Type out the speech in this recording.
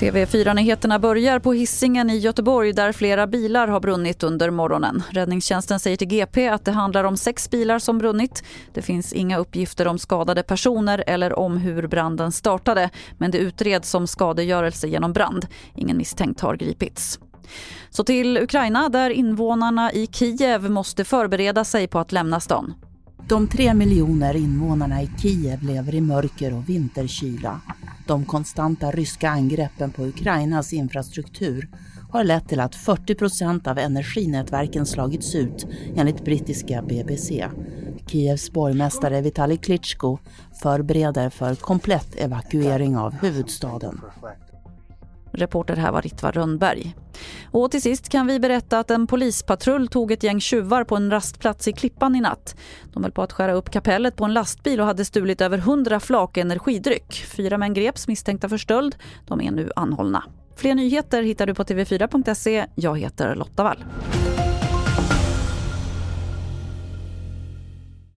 TV4-nyheterna börjar på hissingen i Göteborg där flera bilar har brunnit under morgonen. Räddningstjänsten säger till GP att det handlar om sex bilar som brunnit. Det finns inga uppgifter om skadade personer eller om hur branden startade men det utreds som skadegörelse genom brand. Ingen misstänkt har gripits. Så till Ukraina där invånarna i Kiev måste förbereda sig på att lämna stan. De tre miljoner invånarna i Kiev lever i mörker och vinterkyla. De konstanta ryska angreppen på Ukrainas infrastruktur har lett till att 40 procent av energinätverken slagits ut enligt brittiska BBC. Kievs borgmästare Vitali Klitschko förbereder för komplett evakuering av huvudstaden. Reporter här var Ritva Rönnberg. Och till sist kan vi berätta att en polispatrull tog ett gäng tjuvar på en rastplats i Klippan i natt. De höll på att skära upp kapellet på en lastbil och hade stulit över 100 flak energidryck. Fyra män greps misstänkta för stöld. De är nu anhållna. Fler nyheter hittar du på tv4.se. Jag heter Lotta Wall.